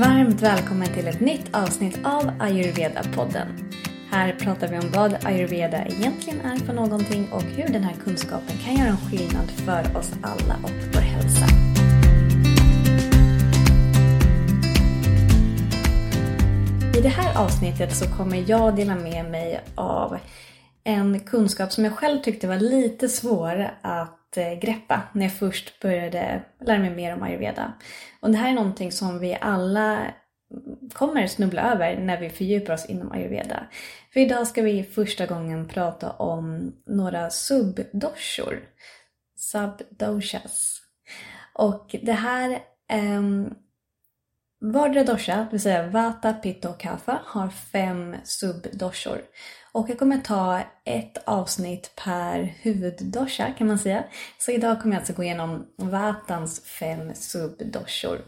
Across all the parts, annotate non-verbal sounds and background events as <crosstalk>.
Varmt välkommen till ett nytt avsnitt av Ayurveda-podden. Här pratar vi om vad ayurveda egentligen är för någonting och hur den här kunskapen kan göra en skillnad för oss alla och vår hälsa. I det här avsnittet så kommer jag dela med mig av en kunskap som jag själv tyckte var lite svår att eh, greppa när jag först började lära mig mer om ayurveda. Och det här är någonting som vi alla kommer snubbla över när vi fördjupar oss inom ayurveda. För idag ska vi första gången prata om några subdoshor. Subdoshas. Och det här ehm, Vardera dosha, det vill säga Vata, Pitta och Kapha, har fem subdoshor. Och jag kommer ta ett avsnitt per huvuddosha kan man säga. Så idag kommer jag alltså gå igenom Vatans fem subdoshor.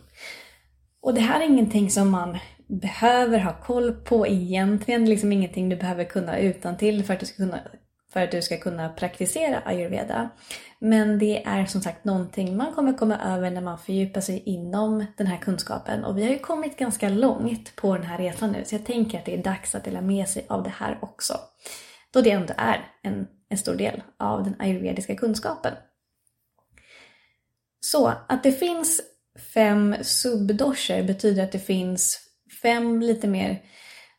Och det här är ingenting som man behöver ha koll på egentligen. Liksom ingenting du behöver kunna utan till för att du ska kunna för att du ska kunna praktisera ayurveda. Men det är som sagt någonting man kommer komma över när man fördjupar sig inom den här kunskapen. Och vi har ju kommit ganska långt på den här resan nu så jag tänker att det är dags att dela med sig av det här också. Då det ändå är en, en stor del av den ayurvediska kunskapen. Så att det finns fem subdosher betyder att det finns fem lite mer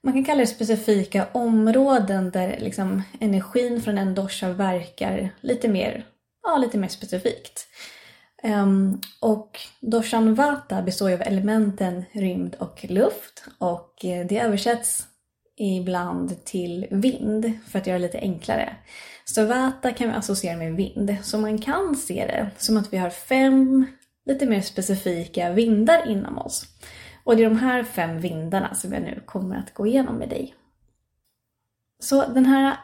man kan kalla det specifika områden där liksom energin från en dosha verkar lite mer, ja, lite mer specifikt. Um, och doshan vata består ju av elementen rymd och luft och eh, det översätts ibland till vind för att göra det lite enklare. Så vata kan vi associera med vind, så man kan se det som att vi har fem lite mer specifika vindar inom oss. Och det är de här fem vindarna som jag nu kommer att gå igenom med dig. Så den här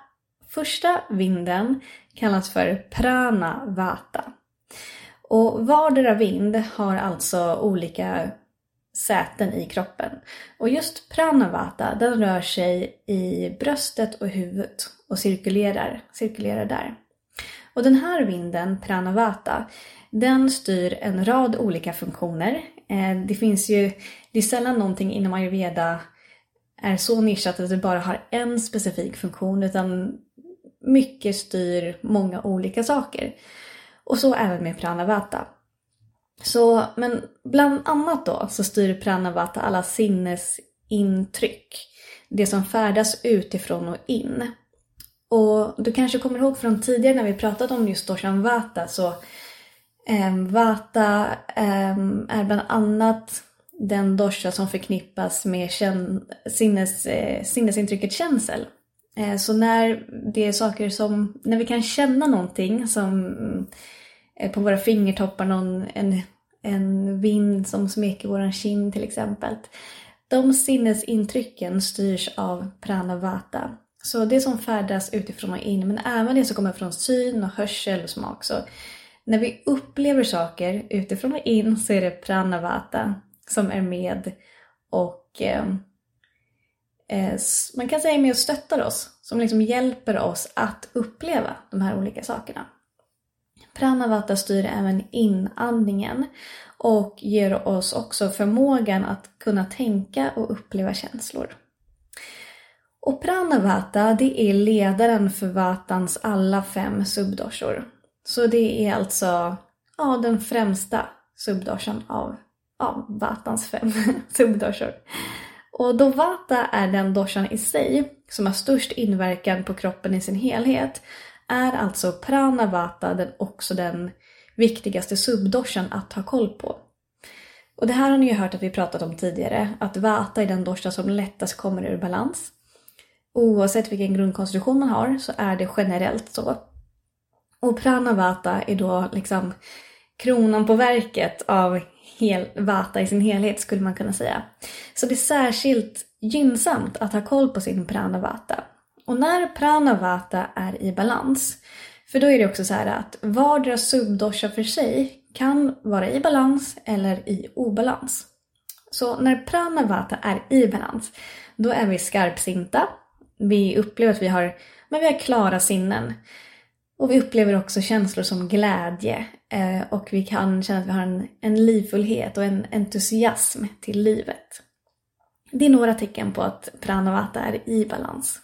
första vinden kallas för prana vata. Och vardera vind har alltså olika säten i kroppen. Och just Pranavata den rör sig i bröstet och huvudet och cirkulerar, cirkulerar där. Och den här vinden, Pranavata, den styr en rad olika funktioner. Eh, det finns ju, det är sällan någonting inom ayurveda är så nischat att det bara har en specifik funktion utan mycket styr många olika saker. Och så även med pranavata. Så, men bland annat då så styr pranavata alla sinnesintryck. Det som färdas utifrån och in. Och du kanske kommer ihåg från tidigare när vi pratade om just doshan vata så eh, vata eh, är bland annat den dosha som förknippas med sinnes, eh, sinnesintrycket känsel. Eh, så när det är saker som, när vi kan känna någonting som eh, på våra fingertoppar, någon, en, en vind som smeker våran kind till exempel. De sinnesintrycken styrs av pranavata. Så det som färdas utifrån och in, men även det som kommer från syn och hörsel och smak. Så när vi upplever saker utifrån och in så är det pranavata som är med och ehm, eh, man kan säga är med och stöttar oss, som liksom hjälper oss att uppleva de här olika sakerna. Pranavata styr även inandningen och ger oss också förmågan att kunna tänka och uppleva känslor. Och pranavata, det är ledaren för vatans alla fem subdoshor. Så det är alltså ja, den främsta subdoshan av, ja, Vatans fem <laughs> subdoshor. Och då Vata är den doshan i sig som har störst inverkan på kroppen i sin helhet är alltså Prana Vata den, också den viktigaste subdoshan att ha koll på. Och det här har ni ju hört att vi pratat om tidigare, att Vata är den dosha som lättast kommer ur balans. oavsett vilken grundkonstitution man har så är det generellt så. Och pranavata är då liksom kronan på verket av hel, vata i sin helhet skulle man kunna säga. Så det är särskilt gynnsamt att ha koll på sin pranavata. Och när pranavata är i balans, för då är det också så här att vardera subdosha för sig kan vara i balans eller i obalans. Så när pranavata är i balans, då är vi skarpsinta. Vi upplever att vi har, men vi har klara sinnen. Och vi upplever också känslor som glädje eh, och vi kan känna att vi har en, en livfullhet och en entusiasm till livet. Det är några tecken på att pranavata är i balans.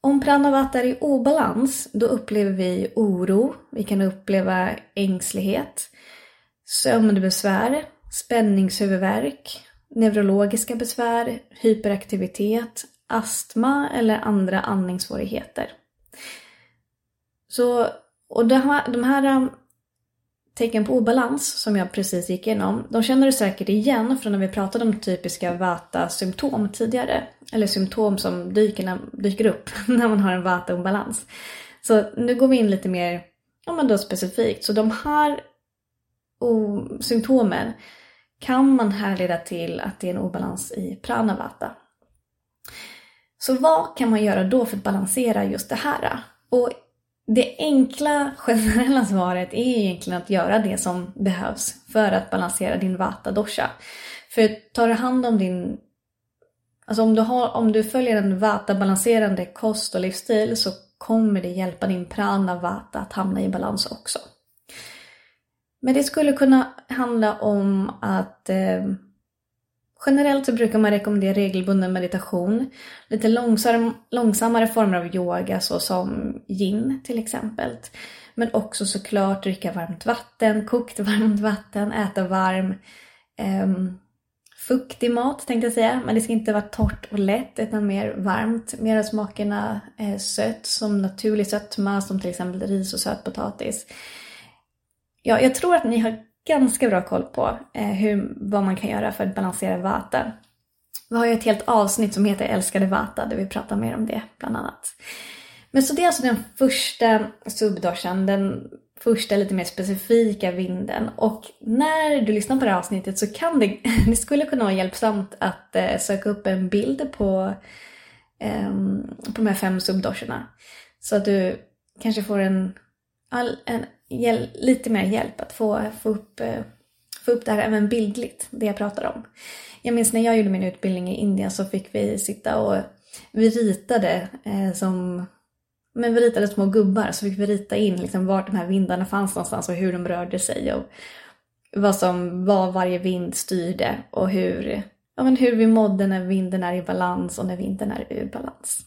Om pranavata är i obalans, då upplever vi oro, vi kan uppleva ängslighet, sömnbesvär, spänningshuvudvärk, neurologiska besvär, hyperaktivitet, astma eller andra andningssvårigheter. Så, och de här, de här um, tecken på obalans som jag precis gick igenom, de känner du säkert igen från när vi pratade om typiska vata-symptom tidigare. Eller symptom som dyker, dyker upp <laughs> när man har en vata-obalans. Så nu går vi in lite mer ja, men då specifikt. Så de här symptomen kan man härleda till att det är en obalans i pranavata. Så vad kan man göra då för att balansera just det här? Och det enkla generella svaret är egentligen att göra det som behövs för att balansera din vata dosha. För tar du hand om din Alltså om du, har, om du följer en vata-balanserande kost och livsstil så kommer det hjälpa din prana vata att hamna i balans också. Men det skulle kunna handla om att eh, Generellt så brukar man rekommendera regelbunden meditation, lite långsam, långsammare former av yoga såsom yin till exempel. Men också såklart dricka varmt vatten, kokt <laughs> varmt vatten, äta varm, eh, fuktig mat tänkte jag säga. Men det ska inte vara torrt och lätt utan mer varmt. Mer av smakerna eh, sött som naturlig sötma som till exempel ris och sötpotatis. Ja, jag tror att ni har ganska bra koll på eh, hur, vad man kan göra för att balansera vata. Vi har ju ett helt avsnitt som heter Älskade vata där vi pratar mer om det bland annat. Men så det är alltså den första subdoshan, den första lite mer specifika vinden. Och när du lyssnar på det här avsnittet så kan det, <laughs> det skulle kunna vara hjälpsamt att eh, söka upp en bild på, eh, på de här fem subdosharna. Så att du kanske får en, all, en lite mer hjälp att få, få, upp, eh, få upp det här även bildligt, det jag pratar om. Jag minns när jag gjorde min utbildning i Indien så fick vi sitta och vi ritade eh, som men vi ritade små gubbar så fick vi rita in liksom vart de här vindarna fanns någonstans och hur de rörde sig och vad som var varje vind styrde och hur, ja, men hur vi mådde när vinden är i balans och när vinden är ur balans.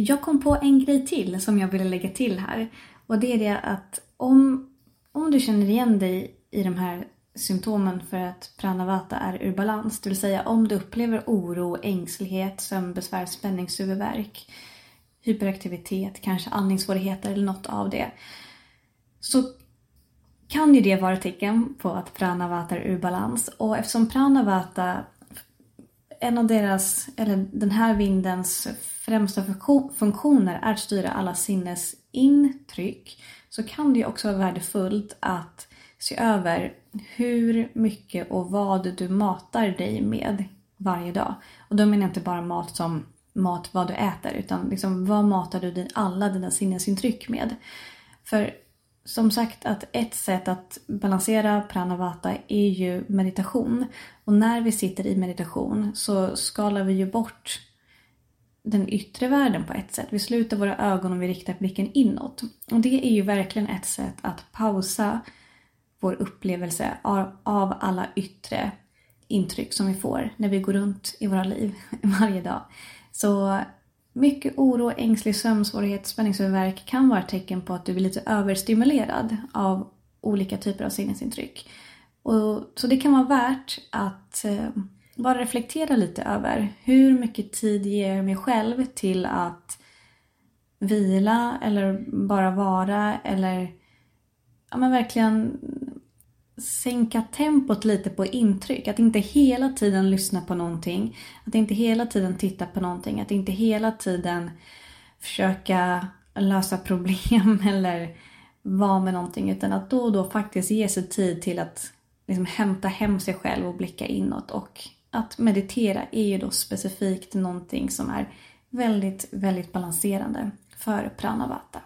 Jag kom på en grej till som jag ville lägga till här. Och det är det att om, om du känner igen dig i de här symptomen för att pranavata är ur balans, det vill säga om du upplever oro, ängslighet, sömnbesvär, spänningshuvudvärk, hyperaktivitet, kanske andningssvårigheter eller något av det. Så kan ju det vara tecken på att pranavata är ur balans. Och eftersom pranavata, en av deras, eller den här vindens främsta funktioner är att styra alla sinnesintryck så kan det också vara värdefullt att se över hur mycket och vad du matar dig med varje dag. Och då menar jag inte bara mat som mat vad du äter utan liksom vad matar du din, alla dina sinnesintryck med. För som sagt att ett sätt att balansera pranavata är ju meditation. Och när vi sitter i meditation så skalar vi ju bort den yttre världen på ett sätt. Vi sluter våra ögon och vi riktar blicken inåt. Och det är ju verkligen ett sätt att pausa vår upplevelse av alla yttre intryck som vi får när vi går runt i våra liv <laughs> varje dag. Så mycket oro, ängslig sömnsvårighet, spänningshuvudvärk kan vara ett tecken på att du är lite överstimulerad av olika typer av sinnesintryck. Och, så det kan vara värt att eh, bara reflektera lite över hur mycket tid ger jag mig själv till att vila eller bara vara eller ja, men verkligen sänka tempot lite på intryck. Att inte hela tiden lyssna på någonting. Att inte hela tiden titta på någonting. Att inte hela tiden försöka lösa problem <laughs> eller vara med någonting. Utan att då och då faktiskt ge sig tid till att liksom hämta hem sig själv och blicka inåt. Och att meditera är ju då specifikt någonting som är väldigt, väldigt balanserande för pranavata.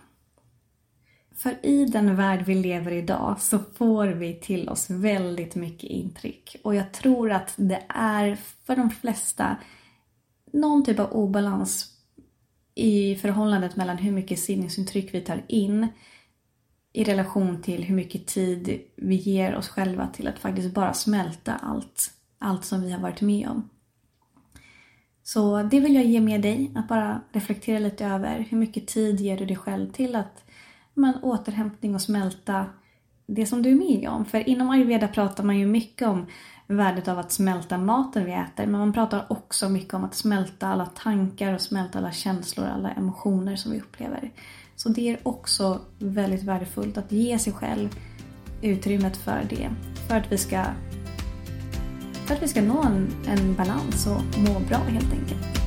För i den värld vi lever i idag så får vi till oss väldigt mycket intryck. Och jag tror att det är för de flesta någon typ av obalans i förhållandet mellan hur mycket sinnesintryck vi tar in i relation till hur mycket tid vi ger oss själva till att faktiskt bara smälta allt, allt som vi har varit med om. Så det vill jag ge med dig, att bara reflektera lite över hur mycket tid ger du dig själv till att men, återhämtning och smälta det som du är med om. För inom ayurveda pratar man ju mycket om värdet av att smälta maten vi äter. Men man pratar också mycket om att smälta alla tankar och smälta alla känslor, alla emotioner som vi upplever. Så det är också väldigt värdefullt att ge sig själv utrymmet för det. För att vi ska, för att vi ska nå en, en balans och må bra helt enkelt.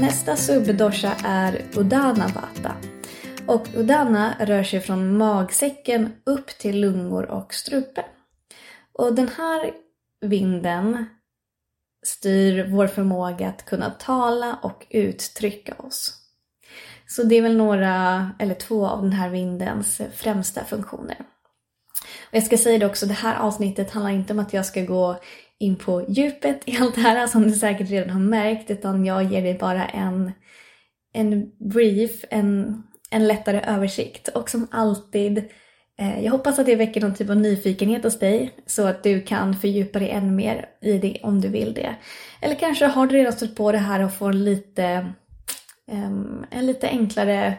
Nästa subdosha är Udana Vata. Och Udana rör sig från magsäcken upp till lungor och strupe. Och den här vinden styr vår förmåga att kunna tala och uttrycka oss. Så det är väl några, eller två av den här vindens främsta funktioner. Och jag ska säga det också, det här avsnittet handlar inte om att jag ska gå in på djupet i allt det här som du säkert redan har märkt utan jag ger dig bara en, en brief, en, en lättare översikt. Och som alltid, eh, jag hoppas att det väcker någon typ av nyfikenhet hos dig så att du kan fördjupa dig ännu mer i det om du vill det. Eller kanske har du redan stött på det här och får lite, ehm, en lite enklare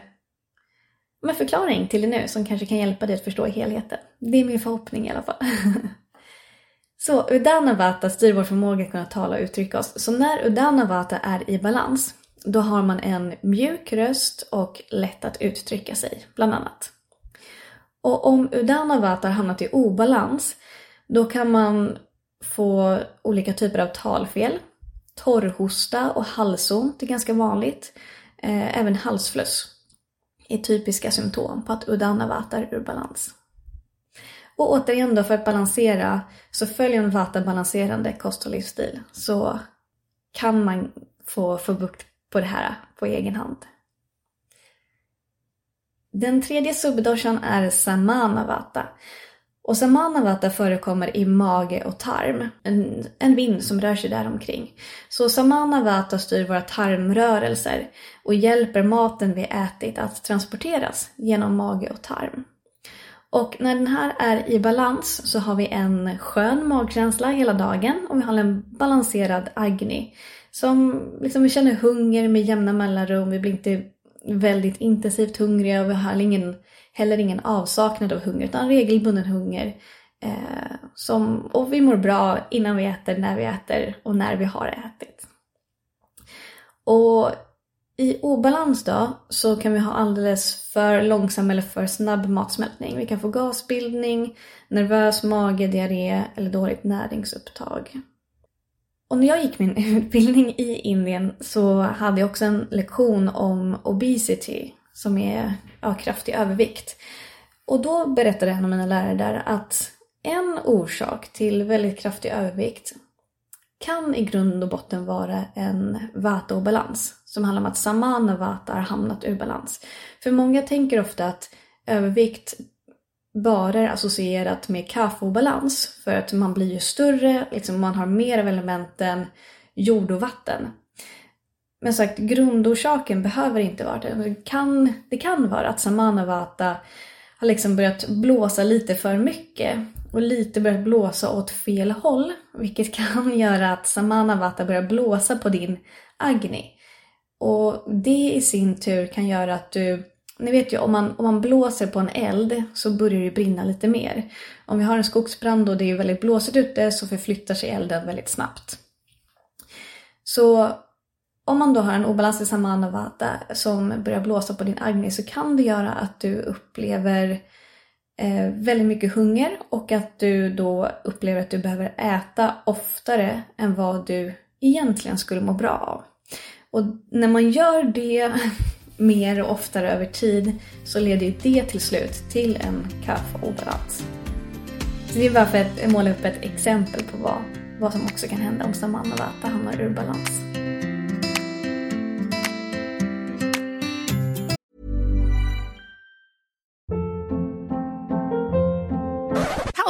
med förklaring till det nu som kanske kan hjälpa dig att förstå helheten. Det är min förhoppning i alla fall. <laughs> Så Udana Vata styr vår förmåga att kunna tala och uttrycka oss. Så när Udana Vata är i balans, då har man en mjuk röst och lätt att uttrycka sig, bland annat. Och om Udana Vata har hamnat i obalans, då kan man få olika typer av talfel. Torrhosta och halsont är ganska vanligt. Eh, även halsfluss är typiska symptom på att Udana Vata är ur balans. Och återigen då för att balansera, så följer en vattenbalanserande kost och livsstil så kan man få, få bukt på det här på egen hand. Den tredje subdoshan är samanavata. Och samanavata förekommer i mage och tarm, en, en vind som rör sig däromkring. Så samanavata styr våra tarmrörelser och hjälper maten vi ätit att transporteras genom mage och tarm. Och när den här är i balans så har vi en skön magkänsla hela dagen och vi har en balanserad agni. Som liksom vi känner hunger med jämna mellanrum, vi blir inte väldigt intensivt hungriga och vi har ingen, heller ingen avsaknad av hunger utan regelbunden hunger. Eh, som, och vi mår bra innan vi äter, när vi äter och när vi har ätit. Och i obalans då så kan vi ha alldeles för långsam eller för snabb matsmältning. Vi kan få gasbildning, nervös mage, diarré eller dåligt näringsupptag. Och när jag gick min <laughs> utbildning i Indien så hade jag också en lektion om obesity, som är ja, kraftig övervikt. Och då berättade en av mina lärare där att en orsak till väldigt kraftig övervikt kan i grund och botten vara en vata-obalans som handlar om att samana vata har hamnat ur balans. För många tänker ofta att övervikt bara är associerat med kaffeobalans för att man blir ju större, liksom man har mer av elementen jord och vatten. Men sagt, grundorsaken behöver inte vara det. Det kan, det kan vara att samana vata har liksom börjat blåsa lite för mycket och lite börjat blåsa åt fel håll. Vilket kan <laughs> göra att Samanavata börjar blåsa på din agni. Och det i sin tur kan göra att du ni vet ju om man, om man blåser på en eld så börjar det brinna lite mer. Om vi har en skogsbrand och det är väldigt blåsigt ute så förflyttar sig elden väldigt snabbt. Så om man då har en obalans i Samanavata som börjar blåsa på din Agni så kan det göra att du upplever eh, väldigt mycket hunger och att du då upplever att du behöver äta oftare än vad du egentligen skulle må bra av. Och när man gör det <laughs> mer och oftare över tid så leder ju det till slut till en kaffeobalans. Så det är bara för att måla upp ett exempel på vad, vad som också kan hända om Samanavata hamnar ur balans.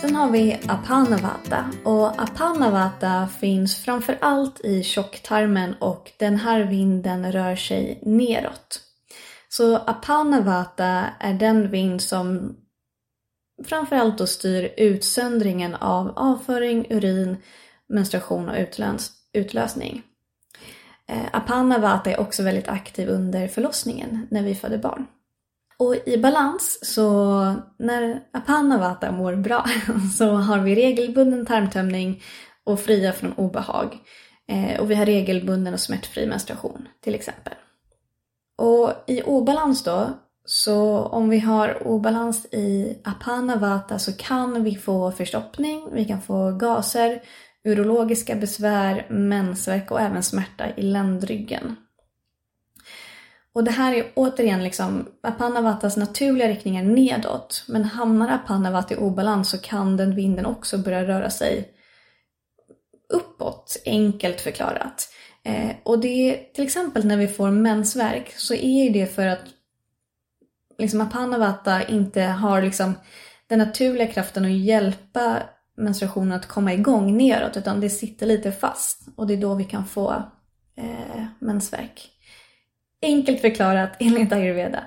Sen har vi Apanavata och Apanavata finns framför allt i tjocktarmen och den här vinden rör sig neråt. Så Apanavata är den vind som framförallt då styr utsöndringen av avföring, urin, menstruation och utlös utlösning. Eh, Apanavata är också väldigt aktiv under förlossningen när vi föder barn. Och i balans så när Apanavata mår bra <laughs> så har vi regelbunden tarmtömning och fria från obehag. Eh, och vi har regelbunden och smärtfri menstruation till exempel. Och i obalans då, så om vi har obalans i Apanavata så kan vi få förstoppning, vi kan få gaser, urologiska besvär, mensvärk och även smärta i ländryggen. Och det här är återigen liksom Apanavatas naturliga riktning är nedåt. Men hamnar Apanavata i obalans så kan den vinden också börja röra sig uppåt, enkelt förklarat. Eh, och det är till exempel när vi får mensvärk så är det för att liksom Apanavata inte har liksom den naturliga kraften att hjälpa menstruationen att komma igång neråt utan det sitter lite fast och det är då vi kan få eh, mensvärk. Enkelt förklarat <laughs> enligt ayurveda.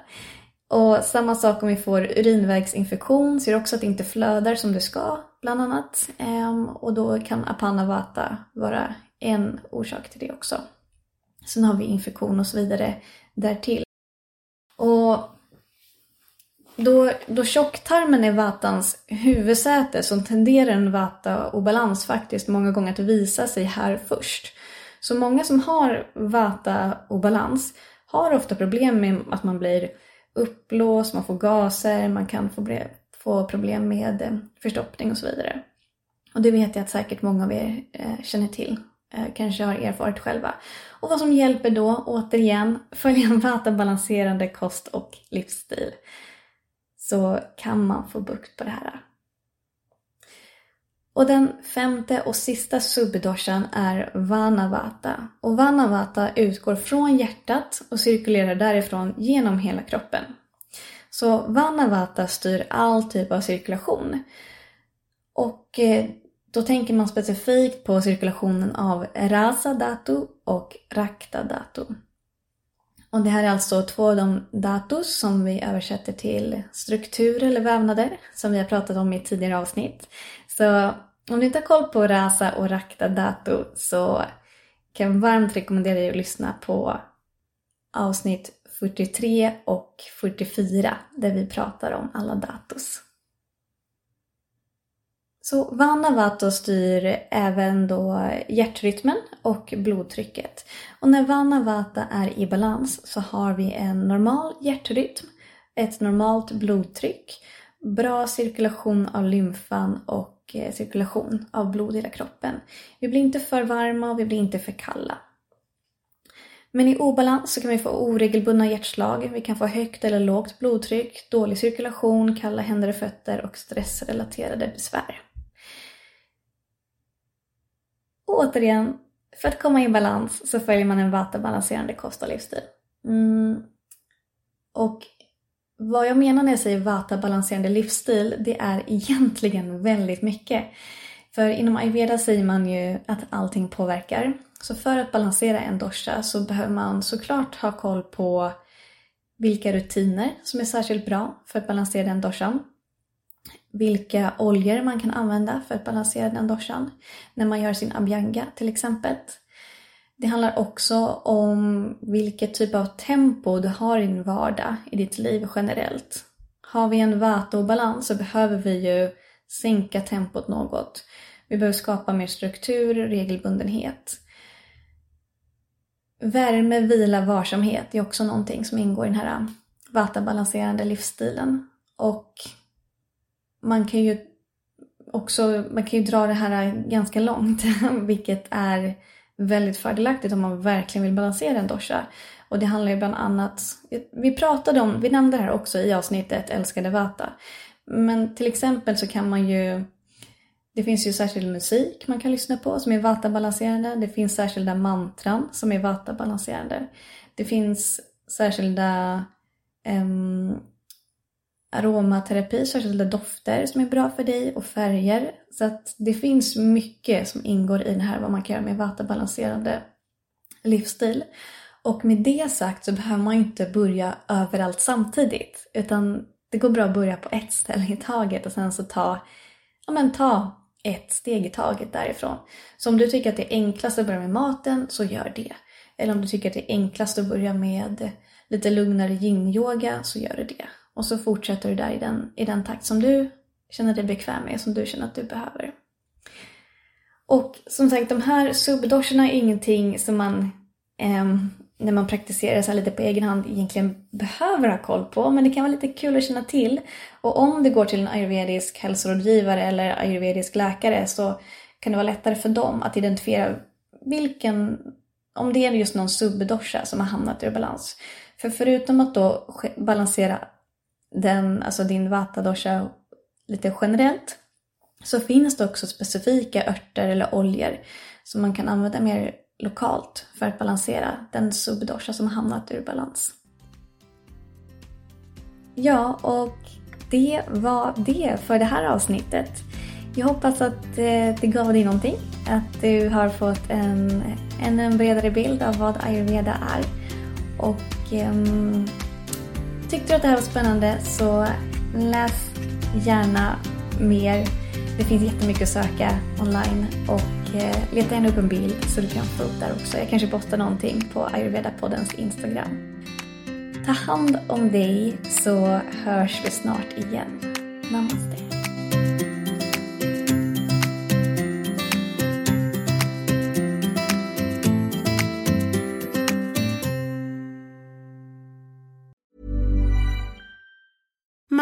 Och samma sak om vi får urinvägsinfektion så är det också att det inte flödar som det ska, bland annat. Ehm, och då kan apanavata vara en orsak till det också. Sen har vi infektion och så vidare därtill. Och då, då tjocktarmen är vatans huvudsäte så tenderar en vata-obalans faktiskt många gånger att visa sig här först. Så många som har vata-obalans har ofta problem med att man blir uppblåst, man får gaser, man kan få, få problem med eh, förstoppning och så vidare. Och det vet jag att säkert många av er eh, känner till, eh, kanske har erfarit själva. Och vad som hjälper då, återigen, <laughs> följa en vatabalanserande kost och livsstil. Så kan man få bukt på det här. Och den femte och sista subdoshan är Vanavata. Och Vanavata utgår från hjärtat och cirkulerar därifrån genom hela kroppen. Så Vanavata styr all typ av cirkulation. Och eh, då tänker man specifikt på cirkulationen av Rasa Datu och Rakta Datu. Och det här är alltså två av de datus som vi översätter till struktur eller vävnader som vi har pratat om i tidigare avsnitt. Så om du inte har koll på Rasa och Rakta dato så kan jag varmt rekommendera dig att lyssna på avsnitt 43 och 44 där vi pratar om alla datus. Så Vanavato styr även då hjärtrytmen och blodtrycket. Och när Vanavata är i balans så har vi en normal hjärtrytm, ett normalt blodtryck, bra cirkulation av lymfan och Eh, cirkulation av blod i hela kroppen. Vi blir inte för varma och vi blir inte för kalla. Men i obalans så kan vi få oregelbundna hjärtslag, vi kan få högt eller lågt blodtryck, dålig cirkulation, kalla händer och fötter och stressrelaterade besvär. Och återigen, för att komma i balans så följer man en vattenbalanserande kost och livsstil. Mm. Och vad jag menar när jag säger vata-balanserande livsstil, det är egentligen väldigt mycket. För inom ayurveda säger man ju att allting påverkar. Så för att balansera en dosha så behöver man såklart ha koll på vilka rutiner som är särskilt bra för att balansera den doshan. Vilka oljor man kan använda för att balansera den doshan. När man gör sin abhyanga till exempel. Det handlar också om vilket typ av tempo du har i din vardag, i ditt liv generellt. Har vi en vata-obalans så behöver vi ju sänka tempot något. Vi behöver skapa mer struktur, regelbundenhet. Värme, vila, varsamhet är också någonting som ingår i den här vata-balanserande livsstilen. Och man kan ju också man kan ju dra det här ganska långt, <laughs> vilket är väldigt fördelaktigt om man verkligen vill balansera en dosha. Och det handlar ju bland annat, vi pratade om, vi nämnde det här också i avsnittet Älskade Vata. Men till exempel så kan man ju det finns ju särskild musik man kan lyssna på som är vata-balanserande. Det finns särskilda mantran som är vata-balanserande. Det finns särskilda um, aromaterapi, särskilda dofter som är bra för dig och färger. Så att det finns mycket som ingår i det här vad man kan göra med vatabalanserande livsstil. Och med det sagt så behöver man inte börja överallt samtidigt. Utan det går bra att börja på ett ställe i taget och sen så ta, ja men ta ett steg i taget därifrån. Så om du tycker att det är enklast att börja med maten, så gör det. Eller om du tycker att det är enklast att börja med lite lugnare yin-yoga, så gör du det. Och så fortsätter du där i den, i den takt som du känner dig bekväm med, som du känner att du behöver. Och som sagt, de här subdoscherna är ingenting som man eh, när man praktiserar så lite på egen hand egentligen behöver ha koll på. Men det kan vara lite kul att känna till. Och om du går till en ayurvedisk hälsorådgivare eller ayurvedisk läkare så kan det vara lättare för dem att identifiera vilken, om det är just någon subdosha som har hamnat ur balans. För förutom att då balansera den, alltså din vata-dosha lite generellt så finns det också specifika örter eller oljor som man kan använda mer lokalt för att balansera den subdosha som har hamnat ur balans. Ja, och det var det för det här avsnittet. Jag hoppas att eh, det gav dig någonting. Att du har fått en ännu en bredare bild av vad ayurveda är. Och um, tyckte du att det här var spännande så läs gärna mer. Det finns jättemycket att söka online och eh, leta gärna upp en bild så du kan få upp där också. Jag kanske postar någonting på ayurveda-poddens Instagram. Ta hand om dig så hörs vi snart igen. Namaste.